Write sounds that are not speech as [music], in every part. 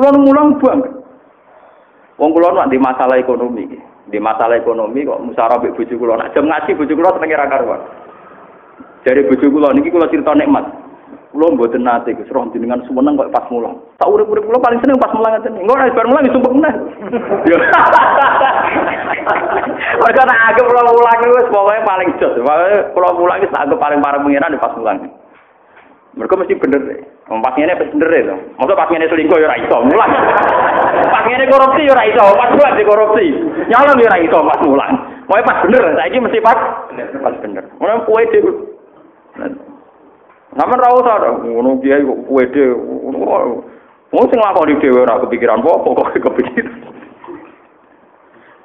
Kulo mulang buang. Wong kulo nak di masalah ekonomi iki. Di masalah ekonomi kok musyawarah mbek bojo kulo. Nak jam ngaji bojo kulo senenge ra karuan. Dari bojo kulo niki kulo cerita nikmat. Kulo mboten nate Gus roh jenengan sumeneng kok pas mulang. Tak urip-urip kulo paling seneng pas mulang ngeten. Engko ora bar mulang disumpek meneh. [laughs] Mereka nak anggap kulo mulang wis pokoke paling jos. Pokoke kulo mulang wis tak anggap paling parah pengiran di pas mulang. Mereka mesti bener deh. Pas ngene bener deh. Masa pas ngene selingkuh ya ora iso mulang. [laughs] Pas ngene korupsi ya ora iso, pas buat di korupsi. Nyalon ya ora iso pas mulang. Pokoke pas bener, saiki mesti pas pas bener. Mulane kuwe dhewe Sampeyan ra usah to, ngono kiai kok kuwe dhewe. Wong sing lakoni dhewe ora kepikiran apa kok [laughs] kepikiran.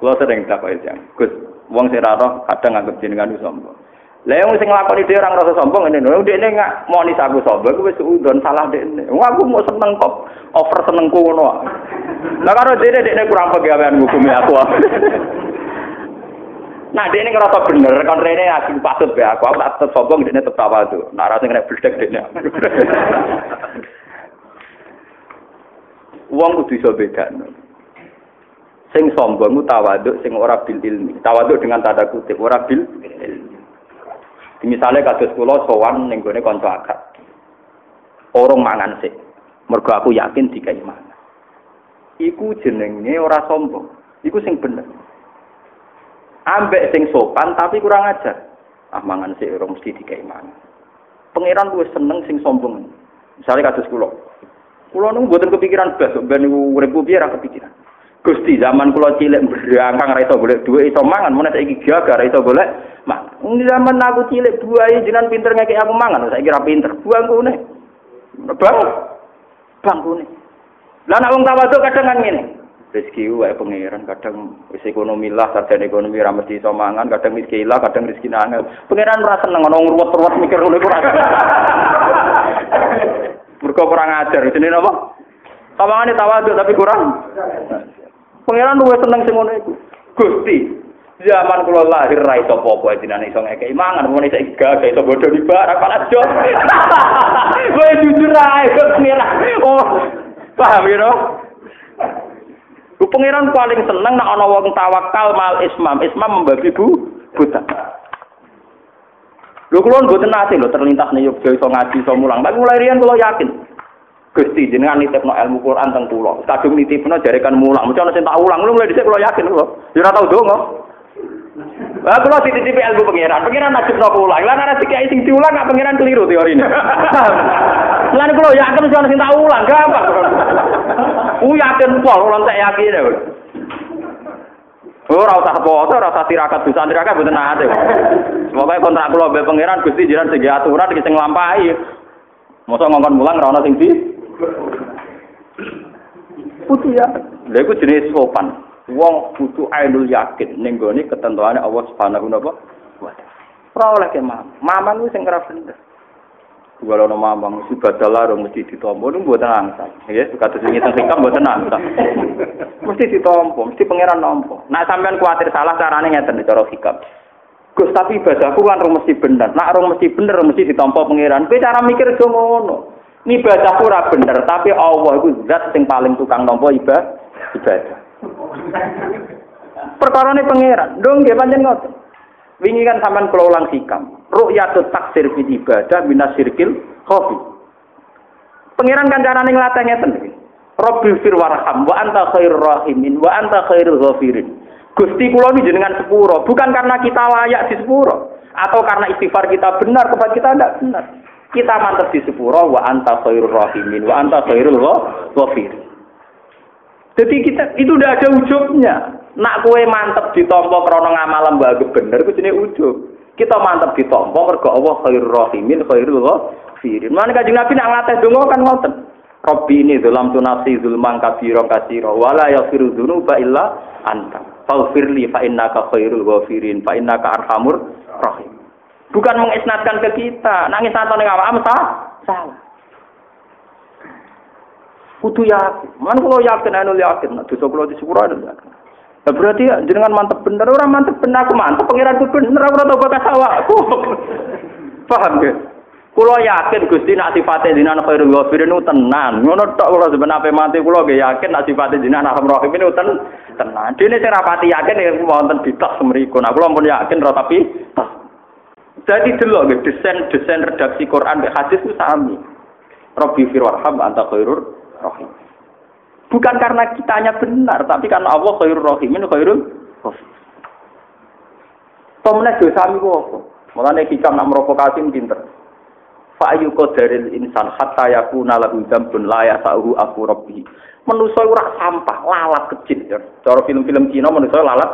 Kula sering takok itu, Gus, wong sing ra kadang anggap jenengan sombong. Lah yang sing nglakoni dhewe ora ngrasa sombong ngene lho, dekne nggak moni aku sombong, kuwi wis udon salah dekne. Wong aku mau seneng kok over senengku ngono. Lah karo dekne dekne kurang pegawean hukumi aku. [laughs] Nah, ini ngerasa bener, kan Rene asing patut ya, aku aku tetap sombong, dia tetap tawa tuh. Nah, rasa kena beledek dia. [laughs] Uang kudu iso beda. Sing sombong ku tawaduk, sing ora bil ilmi. Tawaduk dengan tanda kutip, ora bil ilmi. Misalnya kasus kula sowan ning gone kanca. Orang mangan sik. Mergo aku yakin dikai mangan. Iku jenenge ora sombong. Iku sing bener. ambek sing sopan tapi kurang ajar. Ah mangan sik ora mesti dikai mangan. Pangeran luwih seneng sing sombong. Misalnya kados kula. Kula niku mboten kepikiran blas ben niku urip piye ra kepikiran. Gusti zaman kula cilik berangkang ra iso golek dhuwit iso mangan, mun saiki gagal ra iso golek mangan. Zaman aku cilik buahe jenengan pinter ngekek aku mangan, saiki ra pinter. Buang kune. Bang. Bang kune. Lah nek wong tawaduk kadang kan ngene. rezeki wae pangeran kadang ekonomi lah sarjana ekonomi ra mesti iso mangan kadang miskin lah kadang rezeki nangel pangeran ora seneng ono ngruwet-ruwet mikir ngono iku [laughs] mergo kurang ajar jenenge napa tawangane tawadhu tapi kurang pangeran luwih seneng sing ngono iku Gusti Zaman kula lahir ra iso apa-apa jenenge iso ngekeki mangan, mun iso gak iso bodho di barak panas jo. [laughs] Kowe jujur ae kok Oh, paham ya, Ku pangeran paling seneng nek ana wong tawakal mal ismam. Ismam membagi bu buta. Lho kula mboten nate lho terlintas ning Yogya iso ngaji iso mulang. Tapi mulai riyen kula yakin. Gusti jenengan nitipno ilmu Quran teng kula. Kadung nitipno jarekan mulang. Mesti ana sing tak ulang lho mulai dhisik kula yakin lho. Ya ora tau donga. Lah kula dititipi ilmu pangeran. Pangeran najib napa ulang. Lah nek dikai sing diulang gak pangeran keliru teorine. Lan kula yakin mesti ana sing tak ulang. Gampang. Ku yakin pol, kalau tak yakin ya. Oh, ora usah foto, ora usah tirakat dosa tirakat mboten nate. Pokoke kontrak kula mbek pangeran Gusti jiran sing aturan iki sing nglampahi. Mosok ngongkon mulang ora ana sing di Putu ya. Lha iku jenis sopan. Wong kudu ainul yakin ning gone ketentuane Allah Subhanahu wa taala. Ora oleh ke mam. Maman ku sing bener. Kalau nama mamang mesti badal larung mesti ditompo itu buat angsa. Ya, kata sing tentang hikam buat angsa. Mesti ditompo, mesti pangeran nompo. Nah sampean khawatir salah carane ngeten cara hikam. Gus tapi ibadahku kan rung mesti bener. Nak rung mesti bener mesti ditompo pangeran. Kowe cara mikir yo ngono. Ibadahku ora bener, tapi Allah iku zat sing paling tukang nompo ibadah. Ibadah. Perkarane pangeran. Dong nggih pancen ngoten. Wingi kan sampean kula ulang hikam. ru'yatut taksir fi ibadah minasirkil khofi. Pangeran kan carane nglatih ngeten iki. Rabbil fir warham wa anta khairur rahimin wa anta khairul ghafirin. Gusti kula ini jenengan sepuro, bukan karena kita layak di sepuro atau karena istighfar kita benar tempat kita tidak benar. Kita mantap di sepuro wa anta khairur rahimin wa anta khairul ghafirin. Jadi kita itu udah ada ujungnya. Nak kue mantep ditompo krono ngamal lembaga bener, itu jenis ujung. kita mantep ditompo mergo Allah khairur rahimin khairul ghafirin. Mana kanjeng Nabi nak nglatih donga kan ngoten. Rabbi ini dalam tunasi zulman kabira kasira wala yaghfiru dzunuba illa anta. Faghfirli fa innaka khairul ghafirin fa innaka arhamur rahim. Bukan mengisnatkan ke kita, nangis atau ning awakmu salah. Kudu yakin. Man kalau yakin, anu yakin. Nah, dosa kalau disepuro anu yakin. Nah, berarti ya, jenengan mantep bener, orang mantep bener, aku mantep, pengiran itu bener, aku rata bakas awakku. [laughs] Paham ya? Kulo yakin Gusti nak sifate jinan khairul ghafirin itu tenan. Ngono tok kulo sebenarnya mati kulo ge yakin nak sifate jinan arham rahim itu ten tenan. Dene sing rapati yakin yen wonten ditok semriku. Nah kulo pun yakin ora tapi Jadi delok nggih desain-desain redaksi Quran mek hadis itu sami. Rabbi firwarham anta khairur rahim. Bukan karena kitanya benar, tapi karena Allah khairur rahimin khairul rahim. Pemene dosa mi kok. Mulane hikam nak merokokasi pinter. Fa'ayu qadaril insan hatta yakuna lahu dzambun la yasahu aku rabbi. Manusa ora sampah, lalat kecil ya. Cara film-film Cina manusa lalat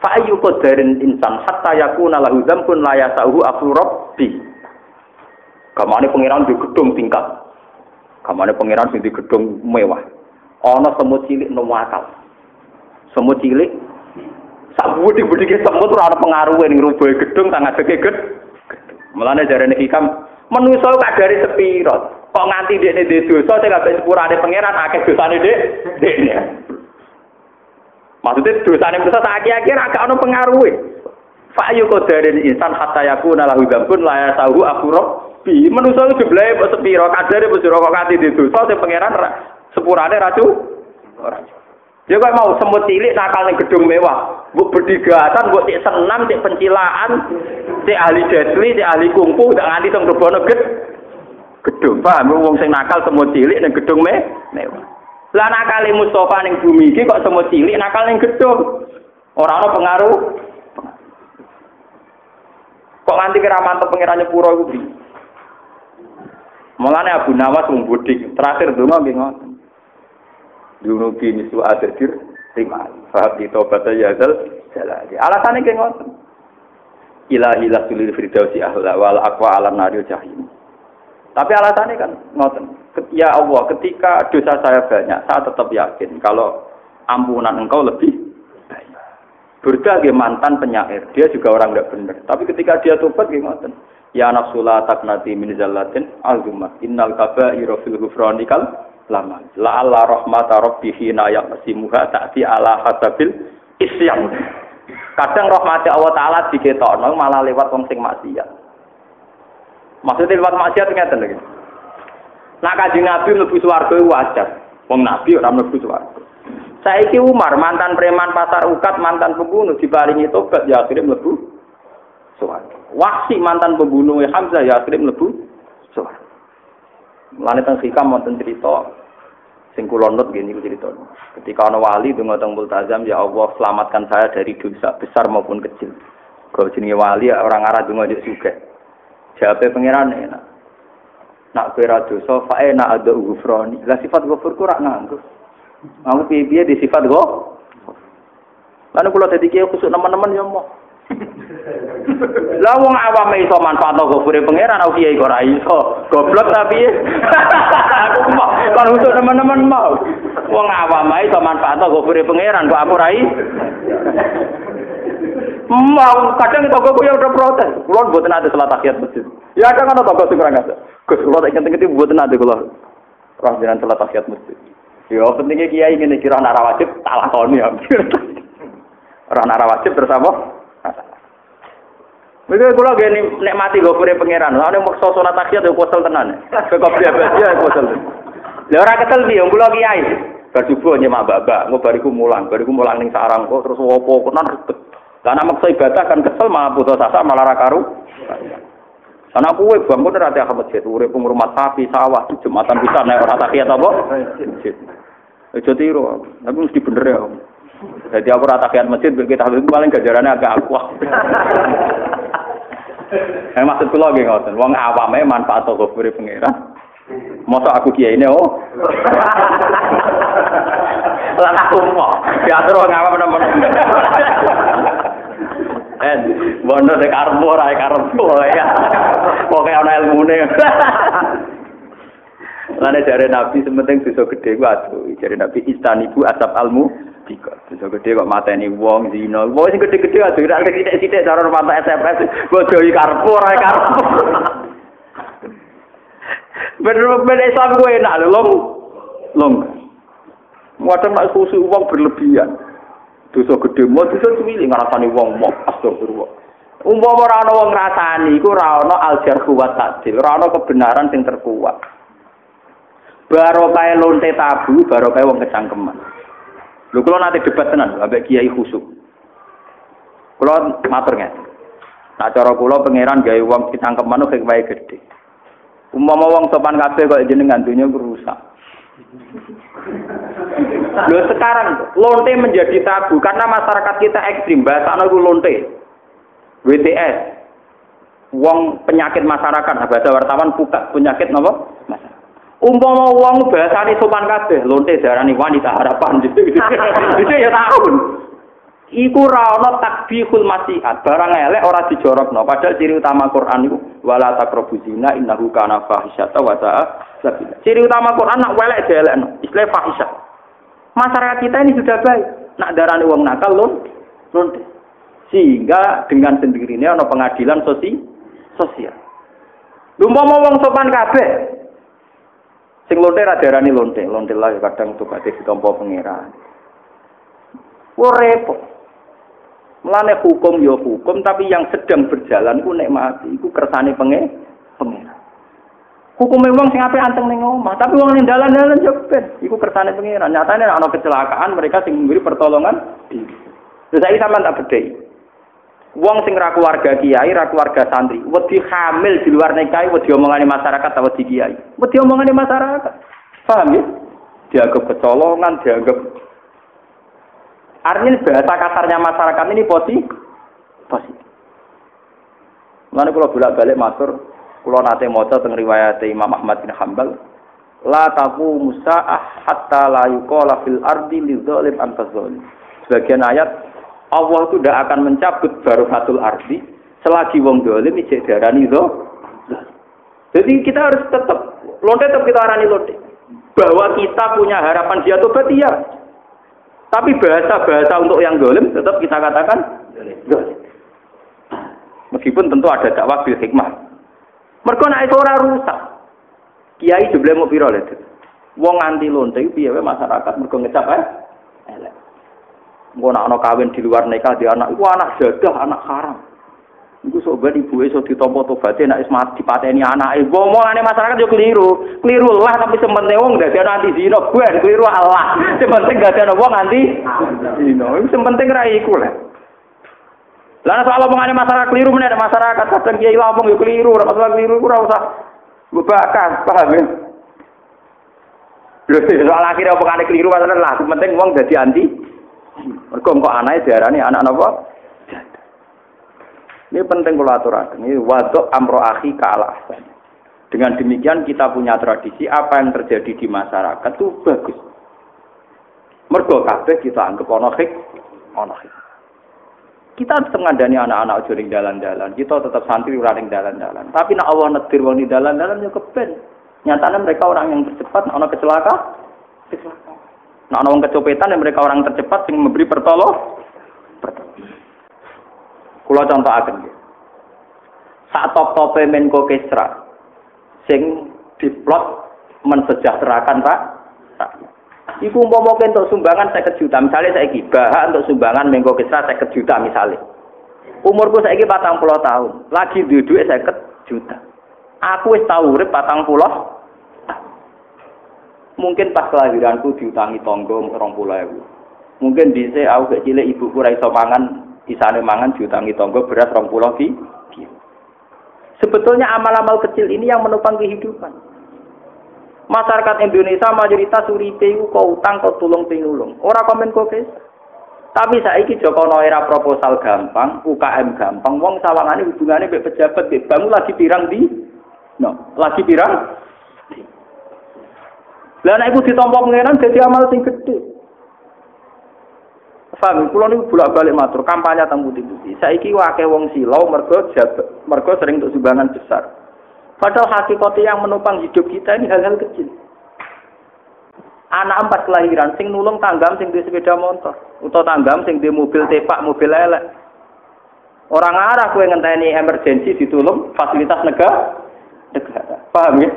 Fa'ayu qadaril insan hatta yakuna lahu dzambun la yasahu aku rabbi. Kamane pangeran di gedung tingkat. Kamane pangeran sing di gedung mewah. Ana semut cilik no akal. Semut cilik sak budi-budike semut ora ana pengaruhe ning rubuhe gedung tang ngadeke gedung. Mulane jarene hikam Menusa gak dari sepiro. Kok nganti dia ini dosa, saya gak sepurane pangeran, akeh dosane dek, dekne. Maksudnya dosane manusa tak akhir agak ono pengaruh. Fa'yu qadarin insan hatta yakuna lahu dzambun la yasahu akhurab bi. Manusa itu jumlahe kok sepiro, kadare wis kok nganti di dosa, saya pangeran sepurane racu. Ya kok mau semut cilik nakal ning gedung mewah. Mbok berdigatan, mbok cek senam, cek pencilaan, cek ahli detli, cek ahli kungfu, tak nganti teng rebono ged. Gedung, paham wong sing nakal semut cilik ning gedung me mewah. Lah nakal Mustafa ning bumi iki kok semut cilik nakal ning gedung. Ora ana pengaruh. Kok nganti kira mantep pangerane pura iku Mulane Abu Nawas wong bodik, terakhir donga nggih ngoten. dunubi nisu asadir terima fahab di tobat ya zal jalali. Alasannya kayak ngoten. Ilahi lasulil firdausi ahla wal akwa alam nari jahim. Tapi alasannya kan ngoten. Ya Allah ketika dosa saya banyak saya tetap yakin kalau ampunan engkau lebih dia mantan penyair, dia juga orang tidak benar. Tapi ketika dia tobat, dia Ya nafsula taknati min zallatin azumah. Innal kabairu fil ghufranikal lama. La Allah rahmata rabbi hina yaqsimuha ta'ti ala hasabil isyan. Kadang rahmati Allah taala diketokno malah lewat wong sing maksiat. Maksudnya lewat maksiat ngeten lagi. Nah kanjeng Nabi mlebu swarga wajar. Wong Nabi ora mlebu swarga. Saiki Umar mantan preman pasar ukat, mantan pembunuh dibaringi tobat ya akhirnya mlebu swarga. Wahsi mantan pembunuh Hamzah ya akhirnya mlebu swarga. Mulane teng hikam wonten cerita sing kula nut gini cerita. Ketika ana wali donga teng multazam ya Allah selamatkan saya dari dosa besar maupun kecil. Kalau jenenge wali orang arah donga juk sugih. Jawabe pangeran enak. Nak kowe ra dosa fa ena ada ghufrani. Lah sifat ghafur ku rak nganggo. Aku piye-piye di sifat go. Lalu kalau tadi kiai kusuk teman-teman ya mau. Lah wong awam iso manfaatno gofure pangeran aku kiai ora iso. Goblok tapi [laughs] aku mau untuk teman-teman mau. Wong awam iso manfaatno gofure pangeran kok aku Mau kadang toko ya udah protes. Kulo mboten ada salat tahiyat masjid. Ya kadang ana toko ora ngasih. Gus kulo tak ngene-ngene mboten ada kulo. Roh jenengan salat tahiyat masjid. Ya pentingnya kiai ngene kira ana wajib tak lakoni ya. [laughs] Ora ana wajib terus apa? Mereka kalau gini nikmati gue pure pangeran, lalu mau maksa sholat takhiyat ya kusel tenan. Kekop dia dia kusel. Ya orang kesel sih, yang pulau kiai. Bersubuh nyemak baba, gue bariku mulang, bariku mulang ning sarang kok terus wopo kenan ribet. Karena maksa ibadah kan kesel malah putus asa malah rakaru. Karena kue bangun dari ahmad masjid, urip rumah sapi, sawah, jumatan bisa naik orang takhiyat apa? Itu tiru, tapi mesti bener ya. Jadi aku rata kian masjid, kita paling gajarannya agak akuah. Eh maksud kula nggih ngoten, wong awame manfaat toko beri pangeran. Masa aku kiai ini oh. [laughs] Lah aku mau diatur wong awam nemen. Eh, bondo de karbo ora karbo ya. Pokoke ana ilmune. Lane jare Nabi sementing dosa gedhe ku aduh, jare Nabi istanibu asap almu tiga. Dosa gedhe kok mateni wong zina. Wong sing gedhe-gedhe aduh ora sithik-sithik cara mata SMS bodohi karpo ora [laughs] karpo. Bener-bener Islam gue enak long. Long. Muatan nak khusus uang berlebihan. Dosa gede mau dosa cilik ngrasani wong mau astagfirullah. Umpama ora ana wong ngrasani iku ora ana aljarhu wa ta'dil, ora ana kebenaran sing terkuat. Barokah lonte tabu, barokah wong kecangkeman. Lho kula nate debat tenan ambek Kiai Khusuk. Kula matur. Nah cara kula pangeran gawe wong kecangkeman hikmahe gede. Umpama wong sopan kabeh kok jenengan dunya rusak. Lho sekarang lonte menjadi tabu karena masyarakat kita ekstrim bahasa itu lonte. WTS. Wong penyakit masyarakat, nah, bahasa wartawan buka penyakit napa? Masyarakat. Umpama wong bahasane sopan kabeh, lonte darani wanita harapan [laughs] gitu. Itu ya tahun. Iku ra ana takbihul masihat, barang elek ora dijorokno. Padahal ciri utama Quran iku wala taqrabu zina innahu kana fahisyata. Ciri utama Quran nak welek dielekno, istilah fahisyah. Masyarakat kita ini sudah baik. Nak darani wong nakal lon lonte. Sehingga dengan sendirinya ana pengadilan sosial. sosial. Umpama wong sopan kabeh, Sing lonte ra diarani lonte, lonte lah kadang tukate ditampa pangeran. Wo repot. Mulane hukum ya hukum, tapi yang sedang berjalan ku nek mati iku kersane penge pangeran. Hukum wong sing apik anteng ning omah, tapi wong ning dalan-dalan yo ben iku kersane pangeran. Nyatane ana kecelakaan mereka sing memberi pertolongan diri. Terus saiki sampean tak bedhei. Wong sing ra keluarga kiai, ra keluarga santri, wedi hamil di luar nikah, wedi omongane masyarakat atau wedi kiai. Wedi omongane masyarakat. Paham ya? Dianggap kecolongan, dianggap Artinya bahasa kasarnya masyarakat ini positif. Positif. Mana kalau bolak balik matur, kalau nate moco tentang riwayat Imam Ahmad bin Hambal, la taku musa'ah hatta la yuqala fil ardi li dzalim Sebagian ayat Allah itu tidak akan mencabut barokatul ardi selagi wong dolim ijek darani itu. Jadi kita harus tetap lonte tetap kita arani lonte bahwa kita punya harapan dia tobat iya. Tapi bahasa-bahasa untuk yang dolim tetap kita katakan dolim. Meskipun tentu ada dakwah bil hikmah. Mereka naik ora rusak. Kiai jebule mau piro lho. Wong anti lonte piye masyarakat mergo ngecap eh. Engko nak ana kawin di luar nikah di anak iku anak jadah, anak haram. Iku sok ben ibuke iso ditampa tobaté nek wis mati pateni anake. Ngomongane masyarakat yo keliru. Keliru lah tapi sementing wong dadi anti zina, ben keliru Allah. Sementing gak ada wong anti zina. Iku sementing ra iku lah. Lah soal omongane masyarakat keliru meneh masyarakat kadang kiai ngomong yo keliru, ora masalah keliru ora usah bebakan, paham ya? Lho, soal akhirnya omongane keliru masalah lah, penting wong dadi anti Mergo kok anake diarani anak napa? Ini penting kalau aturakan. Ini waduk amro akhi kalah. Dengan demikian kita punya tradisi apa yang terjadi di masyarakat itu bagus. Mergo kabeh kita anggap ono hik, ono hik. Kita mengadani anak-anak ojo ning dalan-dalan. Kita tetap santri ora ning dalan-dalan. Tapi nak Allah netir wong di dalan-dalan yo keben. Nyatanya mereka orang yang tercepat ono kecelakaan. Kecelakaan. Nah, orang kecopetan yang mereka orang tercepat yang memberi pertolong. Kulo contoh akan Saat top top Menko Kesra, sing diplot mensejahterakan pak. Iku umpama untuk sumbangan saya juta, misalnya saya gibah untuk sumbangan Menko Kesra saya juta misalnya. Umurku saya patang puluh tahun, lagi duduk saya juta. Aku tahu urip patang puluh Mungkin pas kelahiranku diutangi tonggo rong puluh ewu. Mungkin bisa aku kecil ibu ra iso mangan, isane mangan diutangi tonggo beras rong puluh ki. Sebetulnya amal-amal kecil ini yang menopang kehidupan. Masyarakat Indonesia mayoritas uripe iku kok utang kok tulung pinulung. Ora komen kok Tapi saiki Joko era proposal gampang, UKM gampang, wong sawangane hubungane mbek pejabat, mbek bangun lagi pirang di no, lagi pirang lah nek iku ditampa pengenan dadi amal sing gedhe. Paham, kula niku bolak-balik matur kampanye teng putih-putih. Saiki akeh wong silau mergo mergo sering untuk sumbangan besar. Padahal hakikatnya yang menopang hidup kita ini hal-hal kecil. Anak empat kelahiran, sing nulung tanggam sing di sepeda motor, atau tanggam sing di mobil tepak, mobil elek. Orang arah kue ngenteni emergensi ditulung fasilitas negara, negara. Paham ya?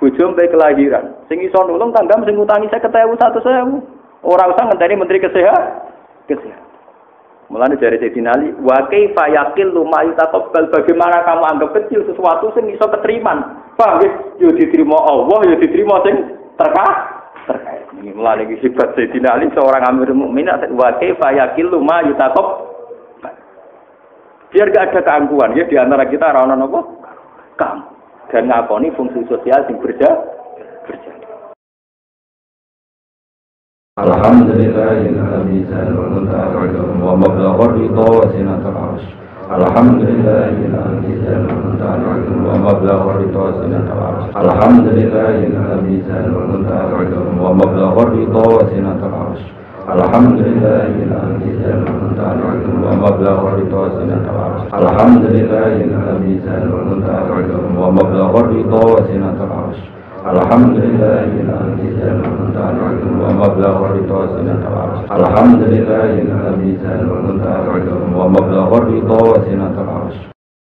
Bojo mbek kelahiran. Sing iso nulung tanggam sing utangi 50.000 100.000. Ora usah ngenteni menteri kesehatan. Kesehatan. Mulane dari Sayyidina Ali, wa kaifa yaqillu ma yutaqabbal bagaimana kamu anggap kecil sesuatu sing iso keteriman. Paham ya? Yo diterima Allah, yo diterima sing terkah terkait. Ini mulai lagi sifat Sayyidina Ali seorang Amir Mukminin wa kaifa yaqillu ma yutaqabbal Biar gak ada keangkuhan ya di antara kita orang apa? Kamu dan ngakoni fungsi sosial sing berja الحمد لله الذي سلم تعالى ومبلغ الرضا وزنة العرش الحمد لله الذي سلم تعالى الرضا وزنة العرش الحمد لله الذي سلم تعالى الرضا وزنة العرش الحمد لله الذي أنعمت عليهم ومبلغ الرضا سنة العرش الحمد لله الذي أنعمت عليهم ومبلغ الرضا وسنة العرش الحمد لله الذي أنعمت عليهم ومبلغ ومبلغ الرضا وسنة العرش